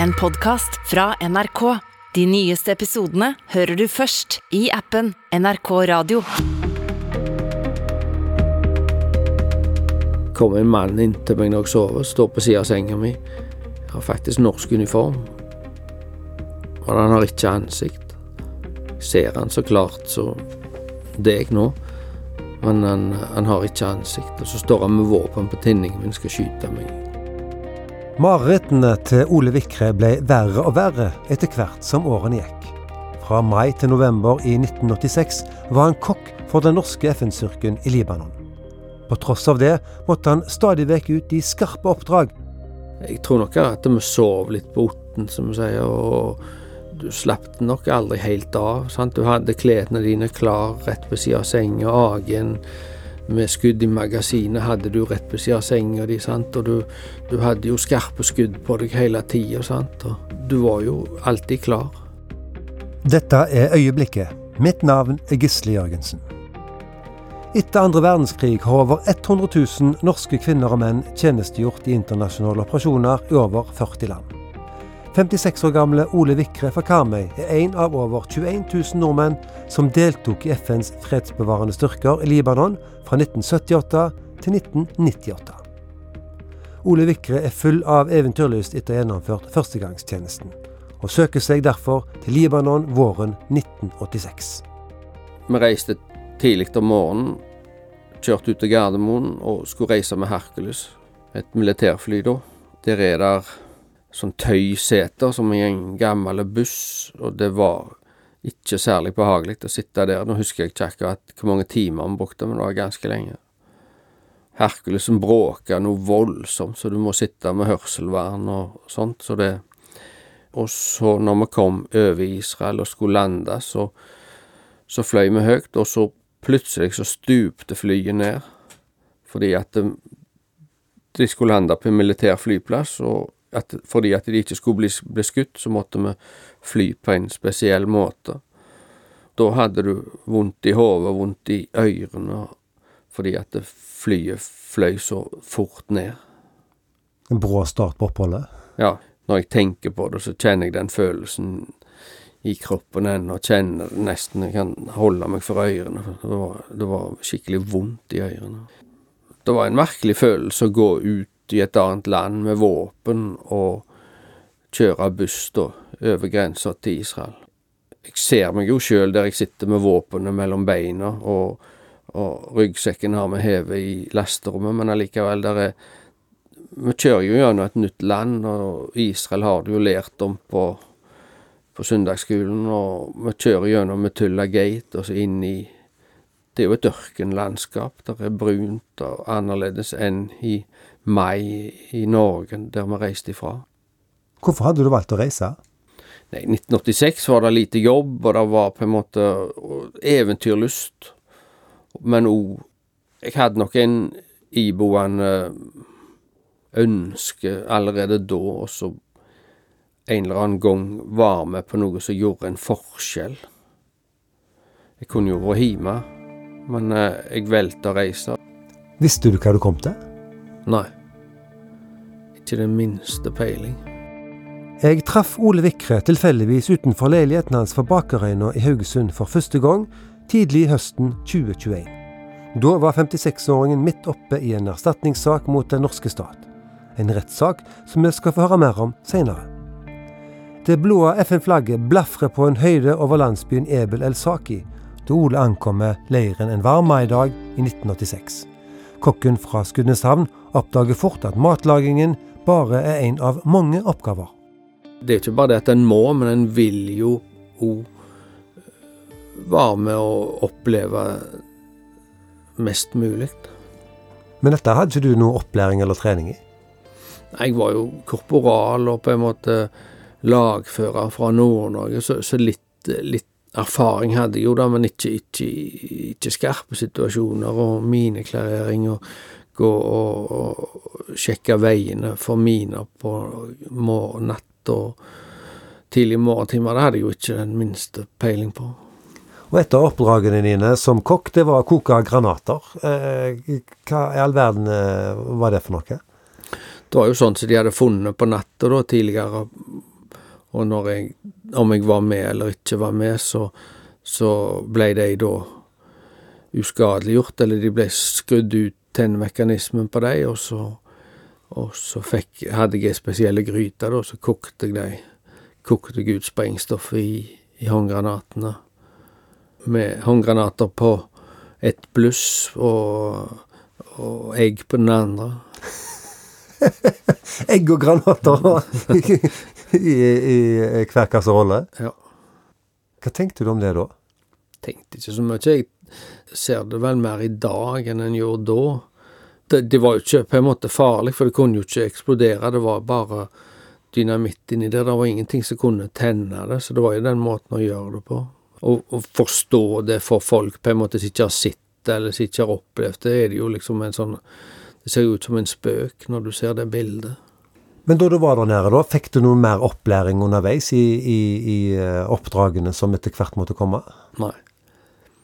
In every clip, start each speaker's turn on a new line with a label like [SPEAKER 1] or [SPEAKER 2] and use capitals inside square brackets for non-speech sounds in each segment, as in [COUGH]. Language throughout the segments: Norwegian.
[SPEAKER 1] en podkast fra NRK. De nyeste episodene hører du først i appen NRK Radio.
[SPEAKER 2] kommer en mann inn til meg når jeg sover, står på siden av senga mi. Jeg har faktisk norsk uniform. Men han har ikke ansikt. Jeg ser han så klart så deg nå, men han, han har ikke ansikt. Og så står han med våpen på tinningen min skal skyte meg.
[SPEAKER 3] Marerittene til Ole Vikre ble verre og verre etter hvert som årene gikk. Fra mai til november i 1986 var han kokk for den norske FN-styrken i Libanon. På tross av det måtte han stadig vekk ut i skarpe oppdrag.
[SPEAKER 2] Jeg tror nok at vi sov litt på otten, som vi sier, og du slapp nok aldri helt av. Sant? Du hadde klærne dine klar rett ved siden av senga. AG-en med skudd i magasinet hadde du rett ved siden av senga di, sant? og du, du, hadde jo skarpe skudd på deg hele tida. Du var jo alltid klar.
[SPEAKER 3] Dette er Øyeblikket. Mitt navn er Gisle Jørgensen. Etter andre verdenskrig har over 100 000 norske kvinner og menn tjenestegjort i internasjonale operasjoner i over 40 land. 56 år gamle Ole Vikre fra Karmøy er en av over 21 000 nordmenn som deltok i FNs fredsbevarende styrker i Libanon fra 1978 til 1998. Ole Vikre er full av eventyrlyst etter å ha gjennomført førstegangstjenesten, og søker seg derfor til Libanon våren 1986.
[SPEAKER 2] Vi reiste tidlig om morgenen. Kjørte ut til Gardermoen og skulle reise med Hercules, et militærfly da. Der er der sånn tøyseter som i en gammel buss, og det var ikke særlig behagelig å sitte der. Nå husker jeg ikke akkurat hvor mange timer vi brukte, men det var ganske lenge. Herkulesen bråka noe voldsomt, så du må sitte med hørselvern og sånt. Så det Og så, når vi kom over Israel og skulle lande, så, så fløy vi høyt, og så Plutselig så stupte flyet ned, fordi at de, de skulle lande på en militær flyplass, og at, fordi at de ikke skulle bli, bli skutt, så måtte vi fly på en spesiell måte. Da hadde du vondt i hodet, vondt i ørene, fordi at flyet fløy så fort ned.
[SPEAKER 3] En brå start på oppholdet?
[SPEAKER 2] Ja. Når jeg tenker på det, så kjenner jeg den følelsen i kroppen ennå. Kjenner nesten Jeg kan holde meg for ørene. Det var, det var skikkelig vondt i ørene. Det var en merkelig følelse å gå ut i et annet land med våpen og kjøre buss da, over grensa til Israel. Jeg ser meg jo sjøl der jeg sitter med våpenet mellom beina, og, og ryggsekken har vi hevet i lasterommet, men allikevel, der er Vi kjører jo gjennom et nytt land, og Israel har du jo lært om på på søndagsskolen, og vi kjører gjennom Metulla Gate og så inn i Det er jo et ørkenlandskap. Det er brunt og annerledes enn i mai i Norge, der vi reiste ifra.
[SPEAKER 3] Hvorfor hadde du valgt å reise?
[SPEAKER 2] Nei, 1986 var det lite jobb, og det var på en måte eventyrlyst. Men òg Jeg hadde nok en iboende ønske allerede da, og så en eller annen gang var med på noe som gjorde en forskjell. Jeg kunne jo vært hjemme, men eh, jeg valgte å reise.
[SPEAKER 3] Visste du hva du kom til?
[SPEAKER 2] Nei. Ikke den minste peiling.
[SPEAKER 3] Jeg traff Ole Vikre tilfeldigvis utenfor leiligheten hans for Bakerøyna i Haugesund for første gang tidlig i høsten 2021. Da var 56-åringen midt oppe i en erstatningssak mot den norske stat. En rettssak som vi skal få høre mer om seinere. Det blå FN-flagget blafrer på en høyde over landsbyen Ebel el-Saki da Ole ankommer leiren en varm maidag i 1986. Kokken fra Skudeneshavn oppdager fort at matlagingen bare er en av mange oppgaver.
[SPEAKER 2] Det er ikke bare det at en må, men en vil jo òg være med å oppleve mest mulig.
[SPEAKER 3] Men dette hadde ikke du noe opplæring eller trening i?
[SPEAKER 2] Jeg var jo korporal og på en måte lagfører fra Nord-Norge, så, så litt, litt, erfaring hadde jeg jo da, men ikke, ikke, ikke skarpe situasjoner og mineklarering og gå og, og sjekke veiene for miner på natt og tidlig morgentimer. Det hadde jeg jo ikke den minste peiling på.
[SPEAKER 3] Og et av oppdragene dine som kokk, det var å koke granater. Eh, hva i all verden eh, var det for noe?
[SPEAKER 2] Det var jo sånn som de hadde funnet på natta tidligere Og når jeg, om jeg var med eller ikke var med, så, så ble de da uskadeliggjort, eller de ble skrudd ut tennmekanismen på dem, og så, og så fikk, hadde jeg spesielle gryter, da, så kokte jeg de, kokte jeg ut sprengstoffet i, i håndgranatene. Med håndgranater på ett bluss og, og egg på den andre. [LAUGHS]
[SPEAKER 3] Egg og granater [LAUGHS] [LAUGHS] i, i, hver kasserolle?
[SPEAKER 2] Ja.
[SPEAKER 3] Hva tenkte du om det da?
[SPEAKER 2] Tenkte ikke så mye. Jeg ser det vel mer i dag enn en gjorde da. Det, det var jo ikke på en måte farlig, for det kunne jo ikke eksplodere. Det var bare dynamitt inni der. Det var ingenting som kunne tenne det, så det var jo den måten å gjøre det på. Å forstå det for folk på en måte som ikke har sett det, eller som ikke har opplevd det, er det jo liksom en sånn Det ser jo ut som en spøk når du ser det bildet.
[SPEAKER 3] Men da du var der nede, da, fikk du noe mer opplæring underveis i, i, i eh, oppdragene som etter hvert måtte komme?
[SPEAKER 2] Nei.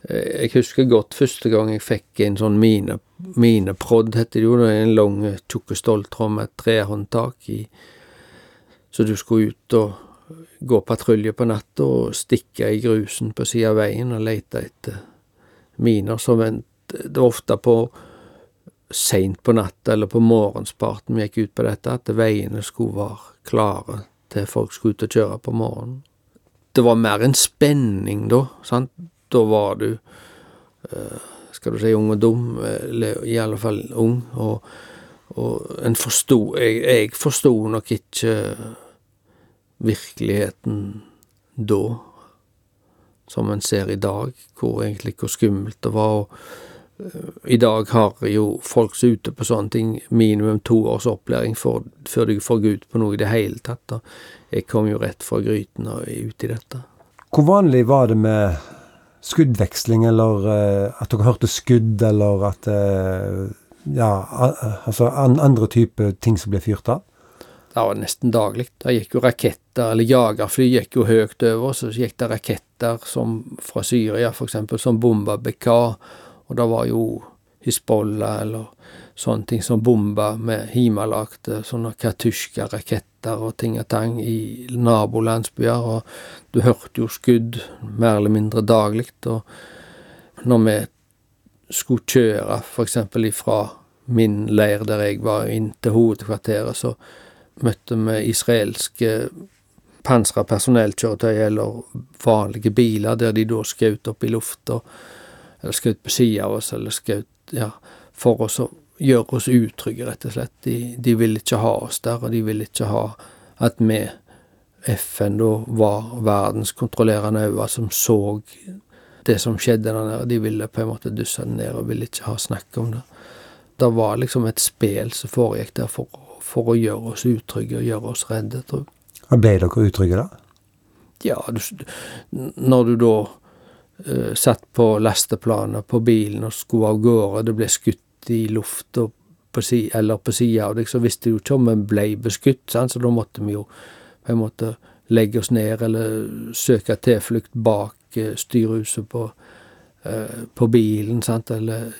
[SPEAKER 2] Eh, jeg husker godt første gang jeg fikk en sånn mine, mineprodd, heter det jo. Det en lang, tjukk ståltråd med et trehåndtak i. Så du skulle ut og gå patrulje på natta og stikke i grusen på sida av veien og lete etter miner. Så vent, det var ofte på seint på natta eller på morgensparten vi gikk ut på dette, at veiene skulle være klare til folk skulle ut og kjøre på morgenen. Det var mer en spenning da, sant da var du eh, skal du si ung og dum, eller i alle fall ung, og, og en forsto Jeg, jeg forsto nok ikke virkeligheten da, som en ser i dag, hvor egentlig hvor skummelt det var. og i dag har jo folk som er ute på sånne ting, minimum to års opplæring for, før de får gå ut på noe i det hele tatt. Da. Jeg kom jo rett fra gryten og ut i dette.
[SPEAKER 3] Hvor vanlig var det med skuddveksling, eller uh, at dere hørte skudd, eller at uh, Ja, altså an, andre typer ting som ble fyrt av?
[SPEAKER 2] Det var nesten daglig. Det gikk jo raketter, eller jagerfly gikk jo høyt over, så gikk det raketter som fra Syria, eksempel, som bomba Bekaa, og det var jo Hizbollah eller sånne ting som bomba med himalagte sånne Katusjka-raketter og ting og tang i nabolandsbyer, og du hørte jo skudd mer eller mindre daglig. Og når vi skulle kjøre f.eks. ifra min leir der jeg var, inn til hovedkvarteret, så møtte vi israelske pansra personellkjøretøy eller vanlige biler der de da skjøt opp i lufta, eller skjøt på sida av oss, eller skjøt ja, for oss å gjøre oss utrygge, rett og slett. De, de ville ikke ha oss der, og de ville ikke ha at vi, FN, da var verdenskontrollerende øyne som så det som skjedde der nede. De ville på en måte dusse det ned og ville ikke ha snakk om det. Det var liksom et spel som foregikk der for, for å gjøre oss utrygge og gjøre oss redde, tror jeg.
[SPEAKER 3] Ble dere utrygge da?
[SPEAKER 2] Ja, du, når du da satt på lasteplanet på bilen og skulle av gårde, det ble skutt i lufta eller på sida av deg, så visste du ikke om vi ble beskutt, sant? så da måtte vi jo på en måte legge oss ned eller søke tilflukt bak uh, styrhuset på, uh, på bilen, sant, eller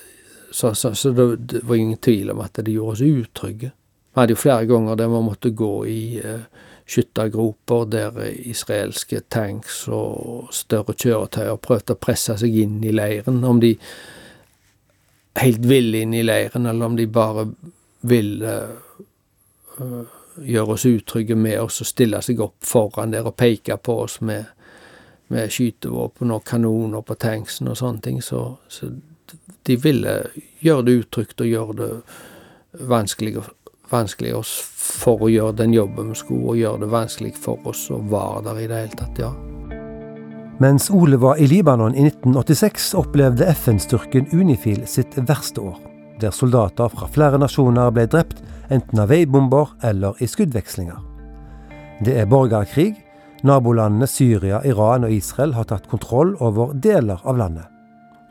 [SPEAKER 2] så, så, så det, var ingen tvil om at det gjorde oss utrygge. Vi hadde jo flere ganger der vi måtte gå i uh, skyttergroper der israelske tanks og større kjøretøyer prøvde å presse seg inn i leiren. Om de helt ville inn i leiren, eller om de bare ville uh, gjøre oss utrygge med oss og stille seg opp foran der og peke på oss med, med skytevåpen og kanoner på tanksen og sånne ting. Så, så de ville gjøre det utrygt og gjøre det vanskelig, vanskelig for å gjøre den jobben vi skulle, og gjøre det vanskelig for oss å være der i det hele tatt, ja.
[SPEAKER 3] Mens Ole var i Libanon i 1986, opplevde FN-styrken Unifil sitt verste år, der soldater fra flere nasjoner ble drept, enten av veibomber eller i skuddvekslinger. Det er borgerkrig. Nabolandene Syria, Iran og Israel har tatt kontroll over deler av landet.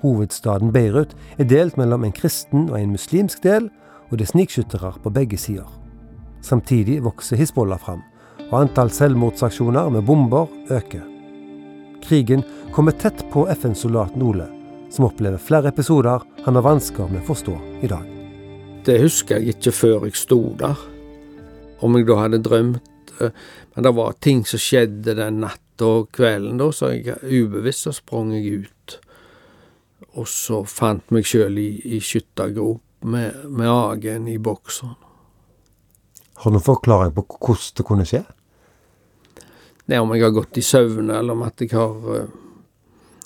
[SPEAKER 3] Hovedstaden Beirut er delt mellom en kristen og en muslimsk del, og det er snikskyttere på begge sider. Samtidig vokser Hizbollah fram, og antall selvmordsaksjoner med bomber øker. Krigen kommer tett på FN-soldaten Ole, som opplever flere episoder han har vansker med å forstå i dag.
[SPEAKER 2] Det husker jeg ikke før jeg sto der. Om jeg da hadde drømt Eh, men det var ting som skjedde den natta og kvelden, da, så jeg ubevisst så sprang jeg ut. Og så fant meg sjøl i, i skyttergrop med, med agen i bokseren.
[SPEAKER 3] Har du noen forklaring på hvordan det kunne skje?
[SPEAKER 2] Det er om jeg har gått i søvne, eller om at jeg har eh,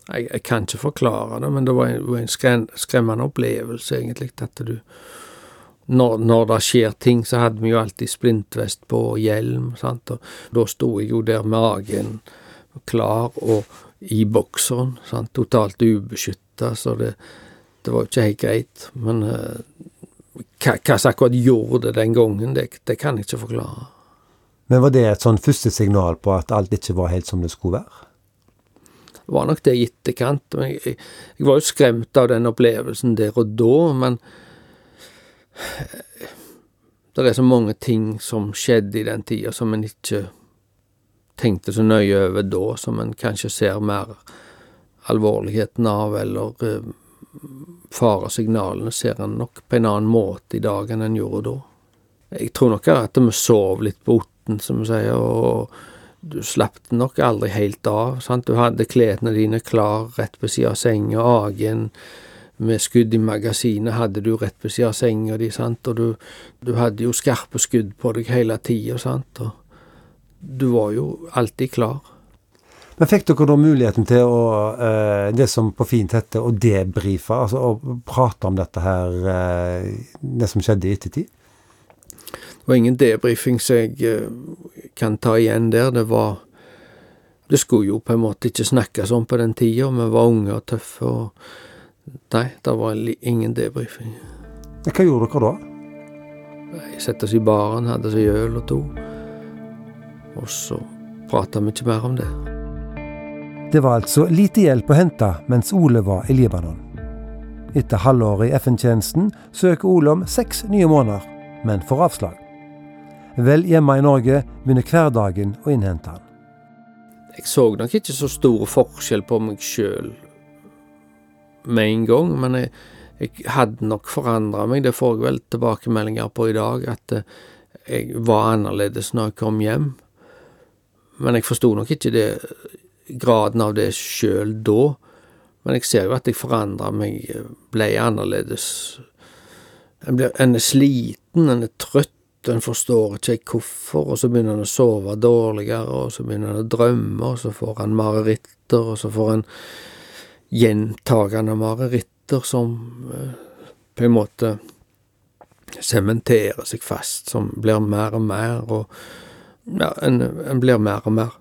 [SPEAKER 2] jeg, jeg, kan ikke forklare det, men det var en, en skrem, skremmende opplevelse, egentlig, at du når, når, det skjer ting, så hadde vi jo alltid splintvest på og hjelm, sant, og da sto jeg jo der magen klar og i bokseren, sant, totalt ubeskytta, så det, det var jo ikke helt greit. Men hva, hva som akkurat gjorde den gangen, det, det kan jeg ikke forklare.
[SPEAKER 3] Men var det et sånn første signal på at alt ikke var helt som det skulle være?
[SPEAKER 2] Det var nok det i etterkant. Jeg, jeg, jeg, var jo skremt av den opplevelsen der og da, men det er så mange ting som skjedde i den tida som en ikke tenkte så nøye over da, som en kanskje ser mer alvorligheten av, eller faresignalene ser en nok på en annen måte i dag enn en gjorde da. Jeg tror nok at vi sov litt på otten, som vi sier, og du slapp nok aldri helt av. sant? Du hadde klærne dine klar rett ved siden av senga, agen med skudd i magasinet hadde du rett ved siden av senga di, sant, og du, du hadde jo skarpe skudd på deg hele tida, sant, og du var jo alltid klar.
[SPEAKER 3] Men fikk dere da muligheten til å, eh, det som på fint heter, å debrife, altså å prate om dette her, eh, det som skjedde i ettertid?
[SPEAKER 2] Det var ingen debrifing som jeg eh, kan ta igjen der. Det var Det skulle jo på en måte ikke snakkes om på den tida. Vi var unge og tøffe. og Nei, det var ingen debrifing.
[SPEAKER 3] Hva gjorde dere da?
[SPEAKER 2] Jeg satte oss i baren, hadde oss øl og to. Og så prata vi ikke mer om det.
[SPEAKER 3] Det var altså lite hjelp å hente mens Ole var i Libanon. Etter halvåret i FN-tjenesten søker Ole om seks nye måneder, men får avslag. Vel hjemme i Norge begynner hverdagen å innhente han.
[SPEAKER 2] Jeg så nok ikke så stor forskjell på meg sjøl med en gang, men jeg, jeg hadde nok forandra meg. Det får jeg vel tilbakemeldinger på i dag, at eh, jeg var annerledes når jeg kom hjem. Men jeg forsto nok ikke det, graden av det sjøl da. Men jeg ser jo at jeg forandra meg, ble annerledes. En, ble, en er sliten, en er trøtt en forstår ikke hvorfor, og så begynner han å sove dårligere, og så begynner han å drømme, og så får han mareritter, og så får han gjentagende mareritter som eh, på en måte sementerer seg fast, som blir mer og mer, og ja, en, en blir mer og mer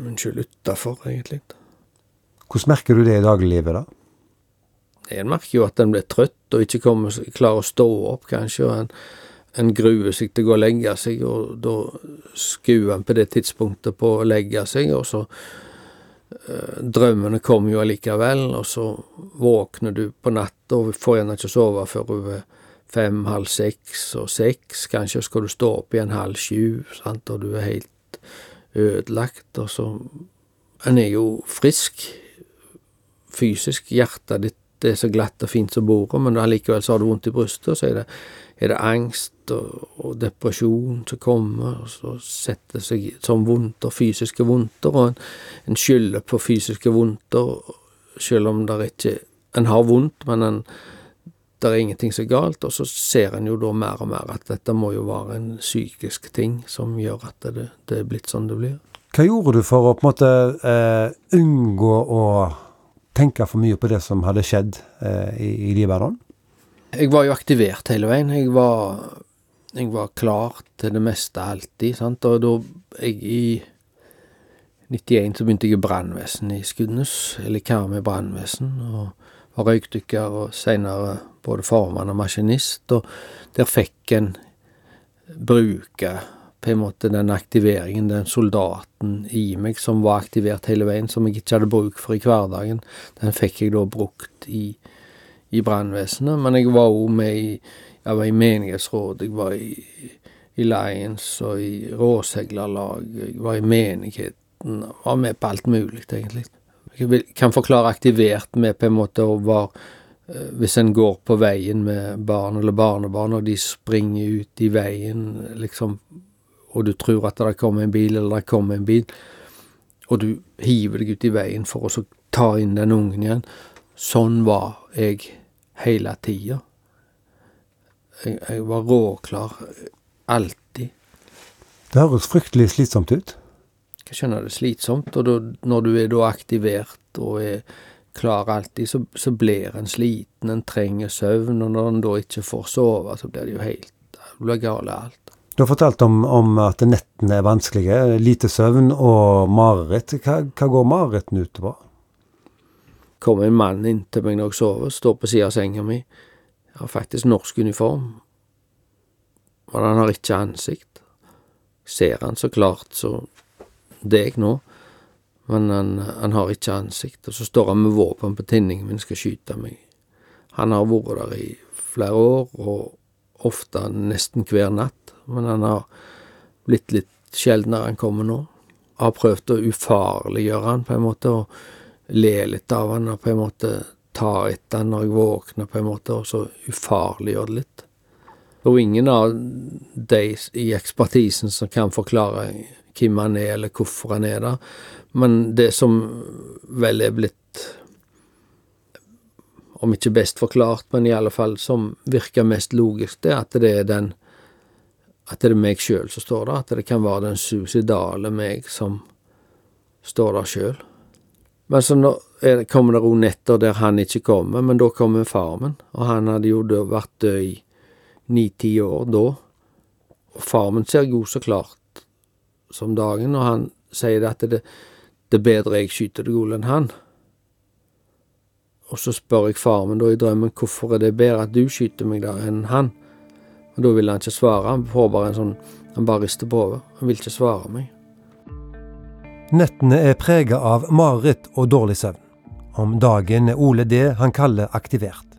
[SPEAKER 2] Unnskyld, utafor, egentlig.
[SPEAKER 3] Hvordan merker du det i dagliglivet, da?
[SPEAKER 2] En merker jo at en blir trøtt og ikke kommer, klarer å stå opp, kanskje, og en en gruer seg til å gå og legge seg, og da skuer en på det tidspunktet på å legge seg, og så eh, Drømmene kommer jo allikevel, og så våkner du på natta og får gjerne ikke sove før over fem, halv seks og seks. Kanskje skal du stå opp igjen halv sju, sant, og du er helt ødelagt, og så En er jo frisk fysisk. Hjertet ditt er så glatt og fint som bordet, men allikevel så har du vondt i brystet, og så er det er det angst og, og depresjon som kommer, og så setter seg som vondter, fysiske vondter, og en, en skylder på fysiske vondter, selv om det ikke En har vondt, men en, det er ingenting som er galt, og så ser en jo da mer og mer at dette må jo være en psykisk ting som gjør at det, det er blitt sånn det blir.
[SPEAKER 3] Hva gjorde du for å på en måte eh, unngå å tenke for mye på det som hadde skjedd eh, i, i Libanon?
[SPEAKER 2] Jeg var jo aktivert hele veien. Jeg var, jeg var klar til det meste alltid, sant. Og da jeg i 91 så begynte jeg i brannvesen i Skudenes, eller Karmøy brannvesen, og var røykdykker og seinere både formann og maskinist, og der fikk en bruke på en måte den aktiveringen, den soldaten i meg som var aktivert hele veien, som jeg ikke hadde bruk for i hverdagen, den fikk jeg da brukt i i brannvesenet, men jeg var òg med i jeg var i menighetsråd, jeg var i, i Lions og i råseglerlag, jeg var i menigheten, jeg var med på alt mulig, egentlig. Jeg kan forklare aktivert med på en måte å være Hvis en går på veien med barn eller barnebarn, og de springer ut i veien, liksom og du tror at det kommer en bil, eller det kommer en bil, og du hiver deg ut i veien for å ta inn den ungen igjen. Sånn var jeg hele tida. Jeg, jeg var råklar alltid.
[SPEAKER 3] Det høres fryktelig slitsomt ut.
[SPEAKER 2] Jeg skjønner det er slitsomt, og da, når du er da aktivert og er klar alltid, så, så blir en sliten, en trenger søvn, og når en da ikke får sove, så blir det jo helt Det blir gale alt.
[SPEAKER 3] Du har fortalt om, om, at nettene er vanskelige, lite søvn og mareritt. Hva, hva går marerittene ut på?
[SPEAKER 2] Kommer en mann inn til meg når jeg sover, står på siden av senga mi. Jeg har faktisk norsk uniform, men han har ikke ansikt. Ser han så klart så deg nå, men han, han, har ikke ansikt. Og så står han med våpen på tinningen min, skal skyte meg. Han har vært der i flere år, og ofte nesten hver natt, men han har blitt litt sjeldnere han kommer nå. Har prøvd å ufarliggjøre han på en måte, og le litt av han, og på en måte ta etter han når jeg våkner, på en måte, og så ufarliggjøre det litt. Og ingen av de i ekspertisen som kan forklare hvem han er, eller hvorfor han er der. Men det som vel er blitt, om ikke best forklart, men i alle fall som virker mest logisk, det er at det er den at det er meg sjøl som står der, at det kan være den suicidale meg som står der sjøl. Men så nå kommer det òg netter der han ikke kommer, men da kommer far min, og han hadde jo vært død i ni-ti år da. Og far min ser god så klart som dagen, og han sier at det, det er bedre jeg skyter deg enn han. Og så spør jeg faren min da i drømmen hvorfor er det bedre at du skyter meg da enn han. Og Da vil han ikke svare. Han får bare en sånn Han bare rister på hodet. Han vil ikke svare meg.
[SPEAKER 3] Nettene er prega av mareritt og dårlig søvn. Om dagen er Ole det han kaller aktivert.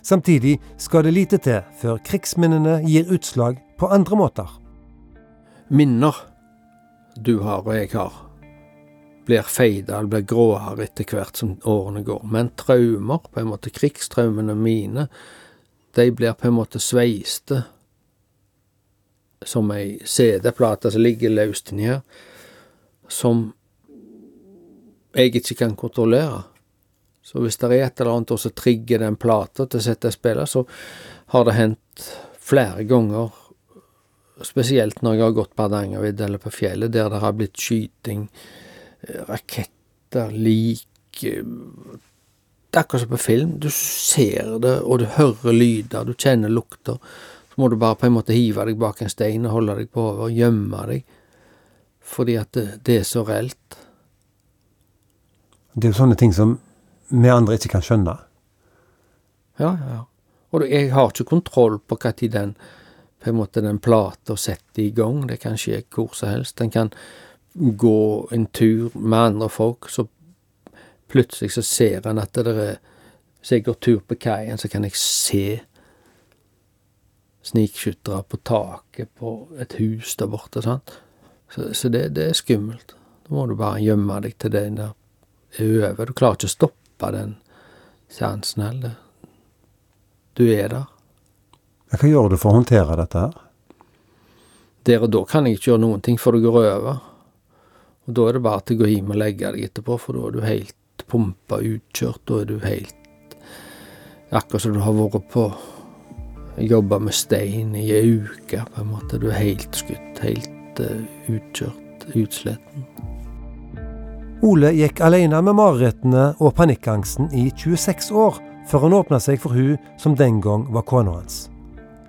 [SPEAKER 3] Samtidig skal det lite til før krigsminnene gir utslag på andre måter.
[SPEAKER 2] Minner du har og jeg har, blir feida eller blir gråere etter hvert som årene går. Men traumer, på en måte krigstraumene mine, de blir på en måte sveiste som ei CD-plate som ligger løst inni her, som jeg ikke kan kontrollere. Så hvis det er et eller annet som trigger den plata til å sette spille, så har det hendt flere ganger, spesielt når jeg har gått på Hardangervidda eller på fjellet, der det har blitt skyting, raketter, lik det er akkurat som på film. Du ser det, og du hører lyder, du kjenner lukter. Så må du bare på en måte hive deg bak en stein og holde deg på over, gjemme deg. Fordi at det, det, er så reelt.
[SPEAKER 3] Det er jo sånne ting som vi andre ikke kan skjønne.
[SPEAKER 2] Ja, ja. Og jeg har ikke kontroll på når den på en måte den plata setter i gang. Det kan skje hvor som helst. Den kan gå en tur med andre folk, så Plutselig så ser en at det er Hvis jeg går tur på kaien, så kan jeg se snikskyttere på taket på et hus der borte. sant? Så, så det, det, er skummelt. Da må du bare gjemme deg til den der er over. Du klarer ikke å stoppe den seansen heller. Du er der.
[SPEAKER 3] Hva gjør du for å håndtere dette her?
[SPEAKER 2] Der og da kan jeg ikke gjøre noen ting for det går over. Og da er det bare til å gå hjem og legge deg etterpå, for da er du helt pumpa utkjørt. Da er du helt Akkurat som du har vært på Jobba med stein i ei uke, på en måte. Du er helt skutt. Helt uh, utkjørt. Utsletten.
[SPEAKER 3] Ole gikk alene med marerittene og panikkangsten i 26 år, før han åpna seg for hun som den gang var kona hans.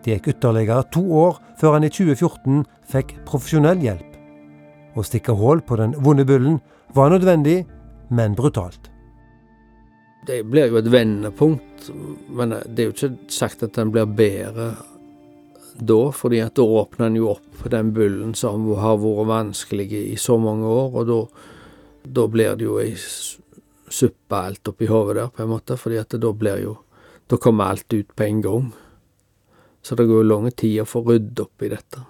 [SPEAKER 3] Det gikk ytterligere to år før han i 2014 fikk profesjonell hjelp. Å stikke hull på den vonde bullen var nødvendig men brutalt.
[SPEAKER 2] Det blir jo et vendepunkt, men det er jo ikke sagt at den blir bedre da, fordi at da åpner en jo opp den bullen som har vært vanskelig i så mange år, og da, da blir det jo ei suppe alt oppi hodet der, på en måte, fordi at da blir jo Da kommer alt ut på en gang. Så det går jo lang tid å få rydde opp i dette.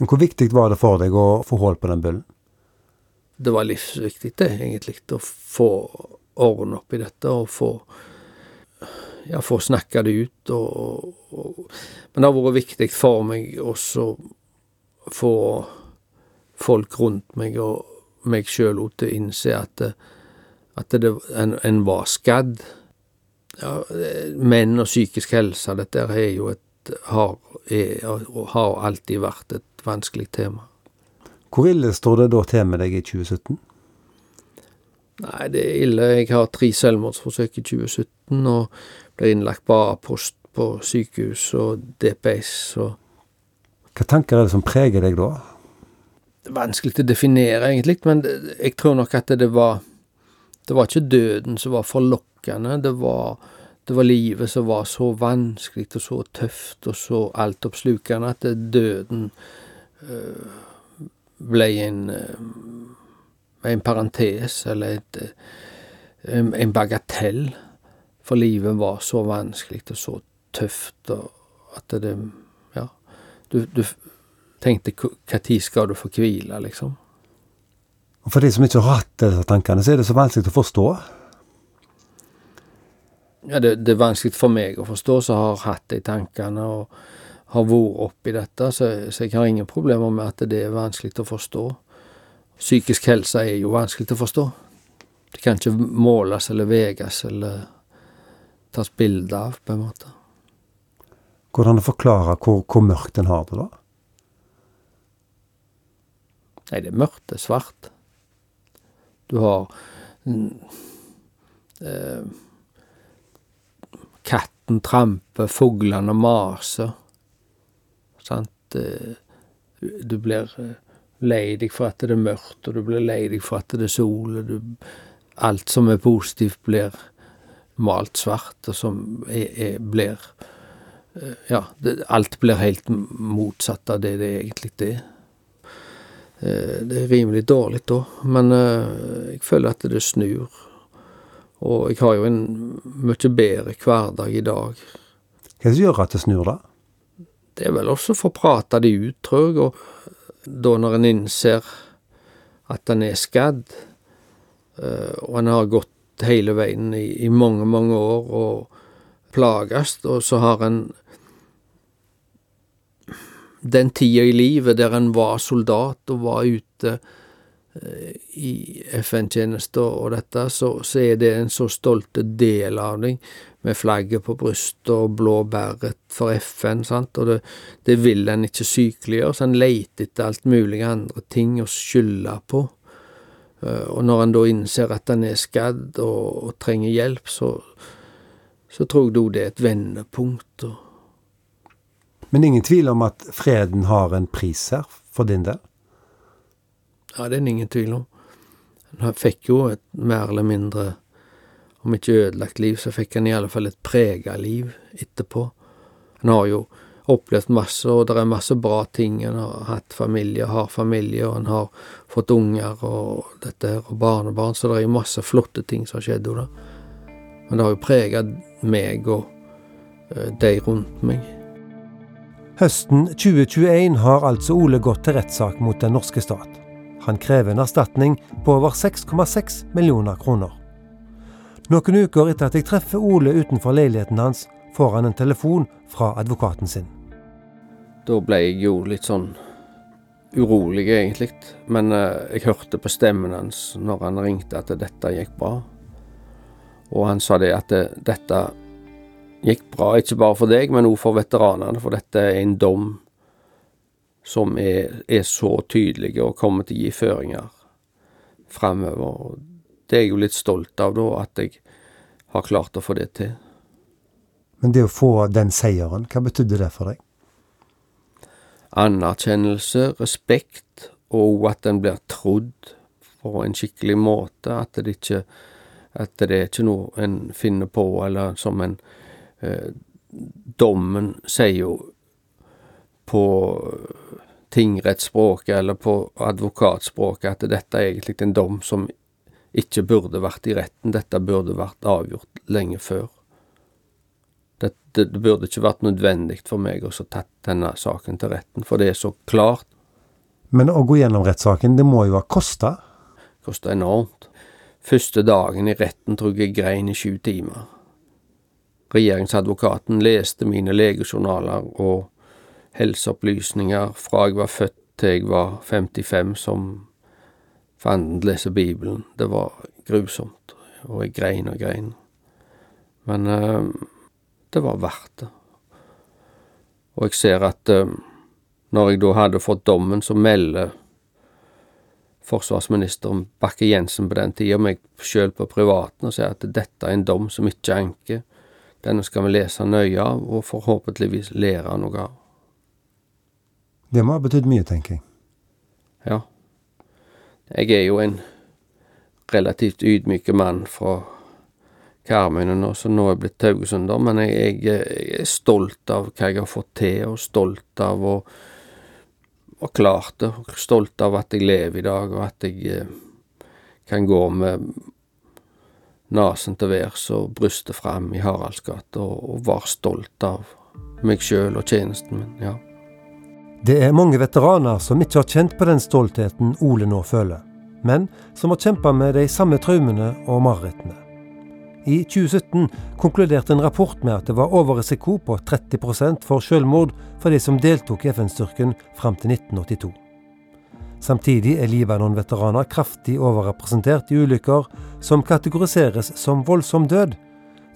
[SPEAKER 3] Men Hvor viktig var det for deg å få hull på den bullen?
[SPEAKER 2] det var livsviktig, det, egentlig, å få orden opp i dette og få ja, få snakka det ut. Og, og, men det har vært viktig for meg også få folk rundt meg og meg sjøl til å innse at, at det, en, en, var skadd. Ja, menn og psykisk helse, dette er jo et har, er, har alltid vært et vanskelig tema.
[SPEAKER 3] Hvor ille står det da til med deg i 2017?
[SPEAKER 2] Nei, det er ille. Jeg har tre selvmordsforsøk i 2017 og ble innlagt på A-post på sykehus og DPS og
[SPEAKER 3] Hva tanker er det som preger deg da?
[SPEAKER 2] Det er vanskelig å definere, egentlig, men jeg tror nok at det var Det var ikke døden som var forlokkende, det var, det var livet som var så vanskelig og så tøft og så altoppslukende at døden øh, ble en øh, en parentes eller et, en, en bagatell. For livet var så vanskelig og så tøft at det Ja. Du, du tenkte når skal du få hvile, liksom?
[SPEAKER 3] Og For de som ikke har hatt disse tankene, så er det så vanskelig å forstå?
[SPEAKER 2] Ja, det, det er vanskelig for meg å forstå, som har hatt de tankene og har vært oppi dette, så, så jeg har ingen problemer med at det er vanskelig å forstå. Psykisk helse er jo vanskelig å forstå. Det kan ikke måles eller veies eller tas bilde av, på en måte.
[SPEAKER 3] Hvordan forklare hvor, hvor mørkt en har det, da?
[SPEAKER 2] Nei, det er mørkt. Det er svart. Du har eh, Katten tramper, fuglene maser. Sant? Eh, du blir eh, lei deg for at det er mørkt, og du blir lei deg for at det er sol, og du, alt som er positivt, blir malt svart, og som er, er, blir eh, Ja, det, alt blir helt motsatt av det det egentlig er. Det er rimelig dårlig da, men jeg føler at det snur. Og jeg har jo en mye bedre hverdag i dag.
[SPEAKER 3] Hva er det som gjør at det snur, da?
[SPEAKER 2] Det er vel også å få prata det ut, tror jeg. og da når en innser at en er skadd, eh, og en har gått hele veien i, i mange, mange år og plages, og så har en den tida i livet der en var soldat og var ute i FN-tjeneste og dette, så, så, er det en så stolt del av deg med flagget på brystet og blå beret for FN, sant, og det, det vil en ikke sykeliggjøre, så en leter etter alt mulig andre ting å skylde på. Eh, og når en da innser at en er skadd og, og trenger hjelp, så, så tror jeg da det er et vendepunkt. Og
[SPEAKER 3] Men ingen tvil om at freden har en pris her, for din del?
[SPEAKER 2] Ja, det er det ingen tvil om. Han fikk jo et mer eller mindre om ikke ødelagt liv, så fikk han i alle fall et prega liv etterpå. Han har jo opplevd masse, og det er masse bra ting. Han har hatt familie, har familie, og han har fått unger og dette her, og barnebarn, så det er jo masse flotte ting som har skjedd da. Men det har jo prega meg og uh, de rundt meg.
[SPEAKER 3] Høsten 2021 har altså Ole gått til rettssak mot den norske stat. Han krever en erstatning på over 6,6 millioner kroner. Noen uker etter at jeg treffer Ole utenfor leiligheten hans, får han en telefon fra advokaten sin.
[SPEAKER 2] Da ble jeg jo litt sånn urolig, egentlig. Men uh, jeg hørte på stemmen hans når han ringte at dette gikk bra. Og han sa det at det, dette gikk bra, ikke bare for deg, men også for veteranene. For dette er en dom som er, er så tydelige og kommer til å gi føringer framover det er jeg jo litt stolt av, da, at jeg har klart å få det til.
[SPEAKER 3] Men det å få den seieren, hva betydde det for deg?
[SPEAKER 2] Anerkjennelse, respekt, og at en blir trodd på en skikkelig måte. At det ikke at det er ikke noe en finner på, eller som en eh, Dommen sier jo på tingrettsspråket eller på advokatspråket at dette er egentlig en dom som ikke burde vært i retten. Dette burde vært avgjort lenge før. Det, det, det burde ikke vært nødvendig for meg å tatt denne saken til retten, for det er så klart.
[SPEAKER 3] Men å gå gjennom rettssaken, det må jo ha kosta?
[SPEAKER 2] Kosta enormt. Første dagen i retten tror jeg jeg grein i sju timer. Regjeringsadvokaten leste mine legejournaler og helseopplysninger fra jeg var født til jeg var 55 som fanden leser Bibelen. Det var grusomt, og jeg grein og grein. Men eh, det var verdt det. Og jeg ser at eh, når jeg da hadde fått dommen, så melder forsvarsministeren Bakke-Jensen på den tida meg sjøl på privaten og sier at dette er en dom som ikke anker. Denne skal vi lese nøye av, og forhåpentligvis lære noe av.
[SPEAKER 3] Det må ha betydd mye, tenker jeg.
[SPEAKER 2] Ja. Jeg er jo en relativt ydmyk mann fra Karmøyene nå, som nå er blitt haugesunder, men jeg, jeg, jeg, er stolt av hva jeg har fått til, og stolt av å ha klart det, og stolt av at jeg lever i dag, og at jeg eh, kan gå med nesen til værs og brystet fram i Haraldsgata, og, og være stolt av meg sjøl og tjenesten min, ja.
[SPEAKER 3] Det er mange veteraner som ikke har kjent på den stoltheten Ole nå føler, men som har kjempa med de samme traumene og marerittene. I 2017 konkluderte en rapport med at det var overrisiko på 30% for selvmord for de som deltok i FN-styrken fram til 1982. Samtidig er Libanon-veteraner kraftig overrepresentert i ulykker som kategoriseres som voldsom død,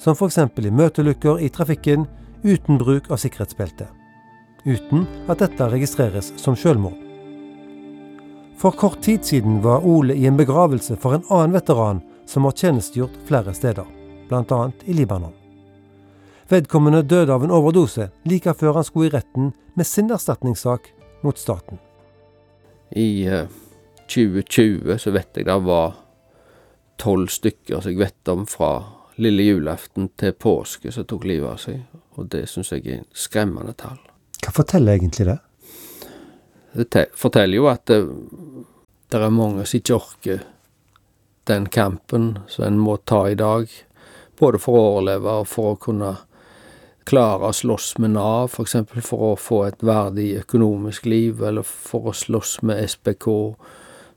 [SPEAKER 3] som f.eks. i møteulykker i trafikken uten bruk av sikkerhetsbelte uten at dette registreres som selvmord. For kort tid siden var Ole i en begravelse for en annen veteran som har tjenestegjort flere steder, bl.a. i Libanon. Vedkommende døde av en overdose like før han skulle i retten med sin erstatningssak mot staten.
[SPEAKER 2] I uh, eh, 2020 så vet jeg det var tolv stykker som jeg vet om fra lille julaften til påske som tok livet av seg, og det syns jeg er skremmende tall.
[SPEAKER 3] Hva forteller egentlig det?
[SPEAKER 2] Det forteller jo at det, det er mange som ikke orker den kampen som en må ta i dag, både for å overleve og for å kunne klare å slåss med Nav, f.eks. For, for å få et verdig økonomisk liv, eller for å slåss med SPK,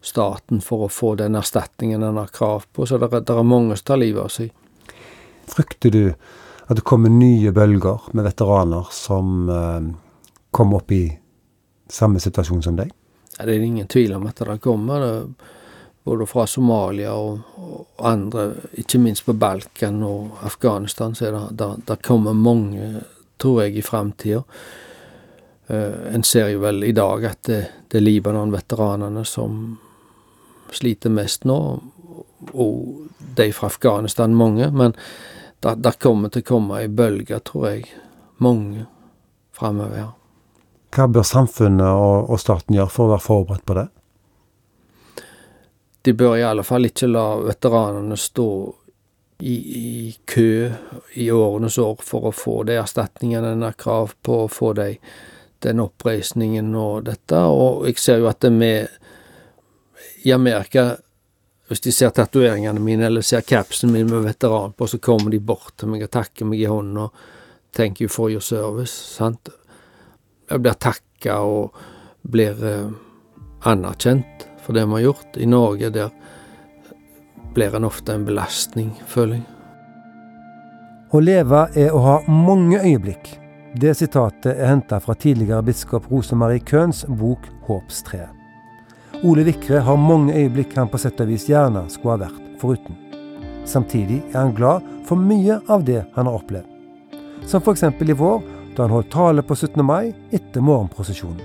[SPEAKER 2] staten, for å få den erstatningen en har krav på. Så det, det er mange som tar livet av seg.
[SPEAKER 3] Frykter du at det kommer nye bølger med veteraner som eh, kom opp i samme situasjon som deg?
[SPEAKER 2] Ja, det er ingen tvil om at det kommer. Både fra Somalia og, og, andre, ikke minst på Balkan og Afghanistan, så er det, der kommer mange, tror jeg, i framtida. Uh, en ser jo vel i dag at det, det er Libanon-veteranene som sliter mest nå, og de fra Afghanistan mange. Men det kommer til å komme ei bølge, tror jeg. Mange framover.
[SPEAKER 3] Hva bør samfunnet og, og staten gjøre for å være forberedt på det?
[SPEAKER 2] De bør i alle fall ikke la veteranene stå i, i kø i årenes år for å få de erstatningene en har krav på, å få de, den oppreisningen og dette. Og jeg ser jo at med I Amerika, hvis de ser tatoveringene mine eller ser capsen min med veteran på, så kommer de bort til meg og takker meg i hånden og you for your service'. sant? Blir takka og blir eh, anerkjent for det vi har gjort. I Norge der blir en ofte en belastning, føler jeg.
[SPEAKER 3] Å leve er å ha mange øyeblikk. Det sitatet er henta fra tidligere biskop Rosemarie Køhns bok 'Håpstreet'. Ole Vikre har mange øyeblikk han på sett og vis gjerne skulle ha vært foruten. Samtidig er han glad for mye av det han har opplevd. Som f.eks. i vår, da han holdt tale på 17. mai etter morgenprosesjonen.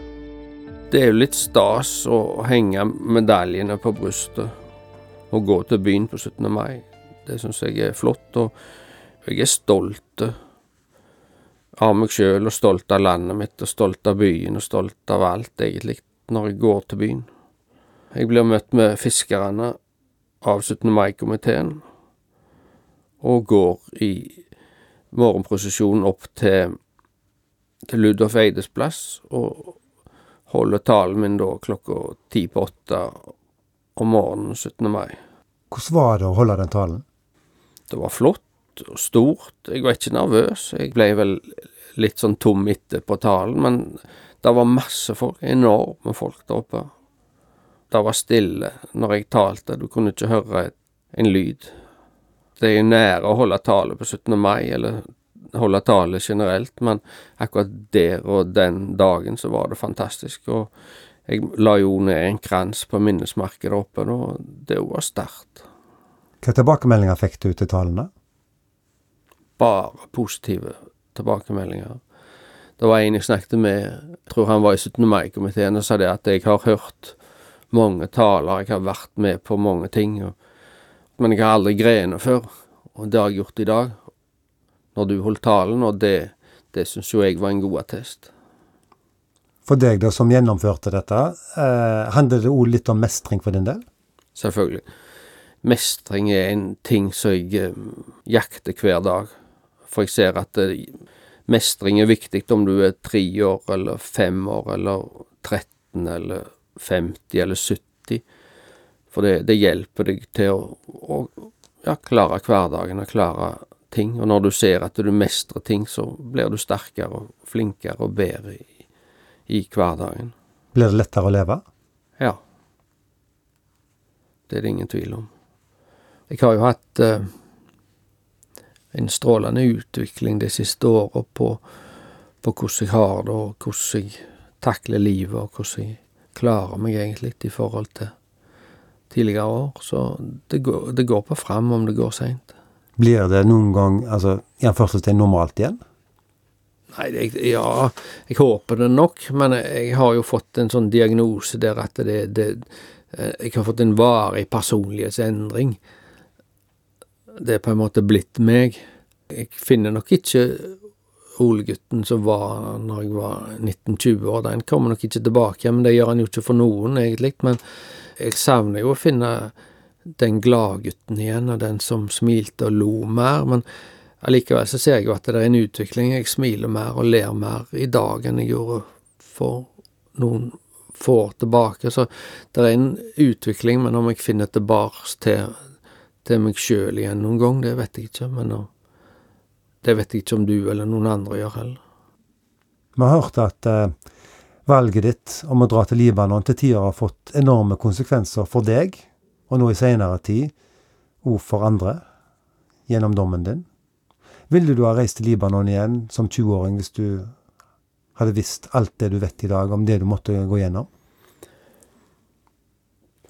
[SPEAKER 2] Det er jo litt stas å henge medaljene på brystet og gå til byen på 17. mai. Det syns jeg er flott, og jeg er stolt av meg sjøl og stolt av landet mitt og stolt av byen og stolt av alt, egentlig, når jeg går til byen. Jeg blir møtt med fiskerne av 17. mai-komiteen og går i morgenprosesjonen opp til til Ludolf Eides plass, og holder talen min da klokka ti på åtte om morgenen 17. mai.
[SPEAKER 3] Hvordan var det å holde den talen?
[SPEAKER 2] Det var flott og stort. Jeg var ikke nervøs. Jeg ble vel litt sånn tom etter på talen, men det var masse folk. Enorme folk der oppe. Det var stille når jeg talte. Du kunne ikke høre en lyd. Det er jo nære å holde tale på 17. mai, eller holde tale generelt, men akkurat der og den dagen så var det fantastisk. Og Jeg la jo ned en krans på minnesmerket oppe, og det var sterkt.
[SPEAKER 3] Hva tilbakemeldinger fikk du til talene?
[SPEAKER 2] Bare positive tilbakemeldinger. Det var en jeg snakket med, jeg tror han var i 17. mai-komiteen, og sa det at jeg har hørt mange taler, jeg har vært med på mange ting, og, men jeg har aldri grenet før. Og det har jeg gjort i dag, når du holdt talen, og det, det syns jo jeg var en god attest.
[SPEAKER 3] For deg da, som gjennomførte dette, eh, handler det òg litt om mestring for din del?
[SPEAKER 2] Selvfølgelig. Mestring er en ting som jeg eh, jakter hver dag. For jeg ser at eh, mestring er viktig om du er tre år, eller fem år, eller 13, eller 50, eller 70. For det, det hjelper deg til å, å ja, klare hverdagen og klare ting. Og når du ser at du mestrer ting, så blir du sterkere og flinkere og bedre i i hverdagen.
[SPEAKER 3] Blir det lettere å leve?
[SPEAKER 2] Ja. Det er det ingen tvil om. Jeg har jo hatt eh, en strålende utvikling de siste åra på, på, hvordan jeg har det, og hvordan jeg takler livet, og hvordan jeg klarer meg egentlig i forhold til tidligere år. Så det går, det går på fram om det går seint.
[SPEAKER 3] Blir det noen gang, altså i anførselstegn, normalt igjen?
[SPEAKER 2] Nei, det, ja, jeg håper det nok, men jeg har jo fått en sånn diagnose der at det, det eh, Jeg har fått en varig personlighetsendring. Det er på en måte blitt meg. Jeg finner nok ikke Ole-gutten som var når jeg var 19-20 år. Den kommer nok ikke tilbake, men det gjør han jo ikke for noen, egentlig. Men jeg savner jo å finne den gladgutten igjen, og den som smilte og lo mer. men Allikevel så ser jeg jo at det er en utvikling. Jeg smiler mer og ler mer i dag enn jeg gjorde for noen få år tilbake. Så det er en utvikling, men om jeg finner tilbake til, til meg sjøl igjen noen gang, det vet jeg ikke. Men det vet jeg ikke om du eller noen andre gjør heller.
[SPEAKER 3] Vi har hørt at eh, valget ditt om å dra til Libanon til tider har fått enorme konsekvenser for deg, og nå i seinere tid òg for andre, gjennom dommen din. Ville du ha reist til Libanon igjen som 20-åring hvis du hadde visst alt det du vet i dag om det du måtte gå gjennom?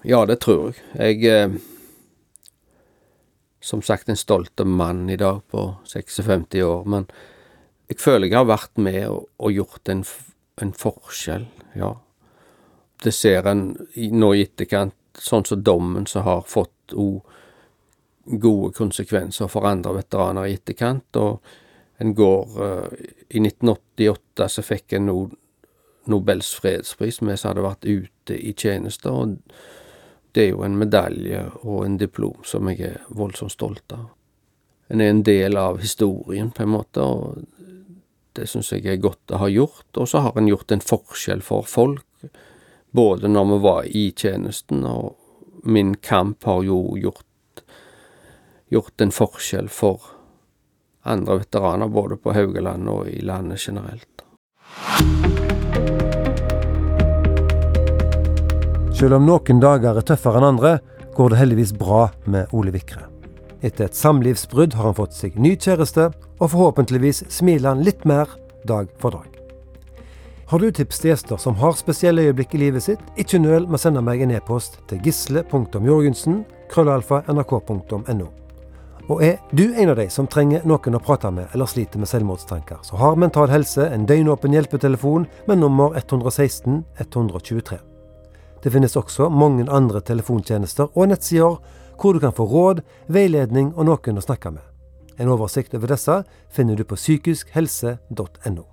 [SPEAKER 2] Ja, det tror jeg. Jeg er Som sagt en stolt mann i dag på 56 år, men jeg føler jeg har vært med og gjort en, en, forskjell, ja. Det ser en nå i etterkant, sånn som dommen som har fått òg gode konsekvenser for andre veteraner i etterkant. Og en går uh, I 1988 så fikk en no, Nobels fredspris, mens hadde vært ute i tjeneste. og det er jo en medalje og en diplom som jeg er voldsomt stolt av. En er en del av historien, på en måte, og det syns jeg er godt å ha gjort. Og så har en gjort en forskjell for folk, både når vi var i tjenesten, og min kamp har jo gjort gjort en forskjell for andre veteraner, både på Haugaland og i landet generelt.
[SPEAKER 3] Selv om noen dager er tøffere enn andre, går det heldigvis bra med Ole Vikre. Etter et samlivsbrudd har han fått seg ny kjæreste, og forhåpentligvis smiler han litt mer dag for dag. Har du tips til gjester som har spesielle øyeblikk i livet sitt, ikke nøl med å sende meg en e-post til gisle.jorgensen krøllalfa. Og er du en av de som trenger noen å prate med eller sliter med selvmordstanker, så har Mental Helse en døgnåpen hjelpetelefon med nummer 116 123. Det finnes også mange andre telefontjenester og nettsider hvor du kan få råd, veiledning og noen å snakke med. En oversikt over disse finner du på psykiskhelse.no.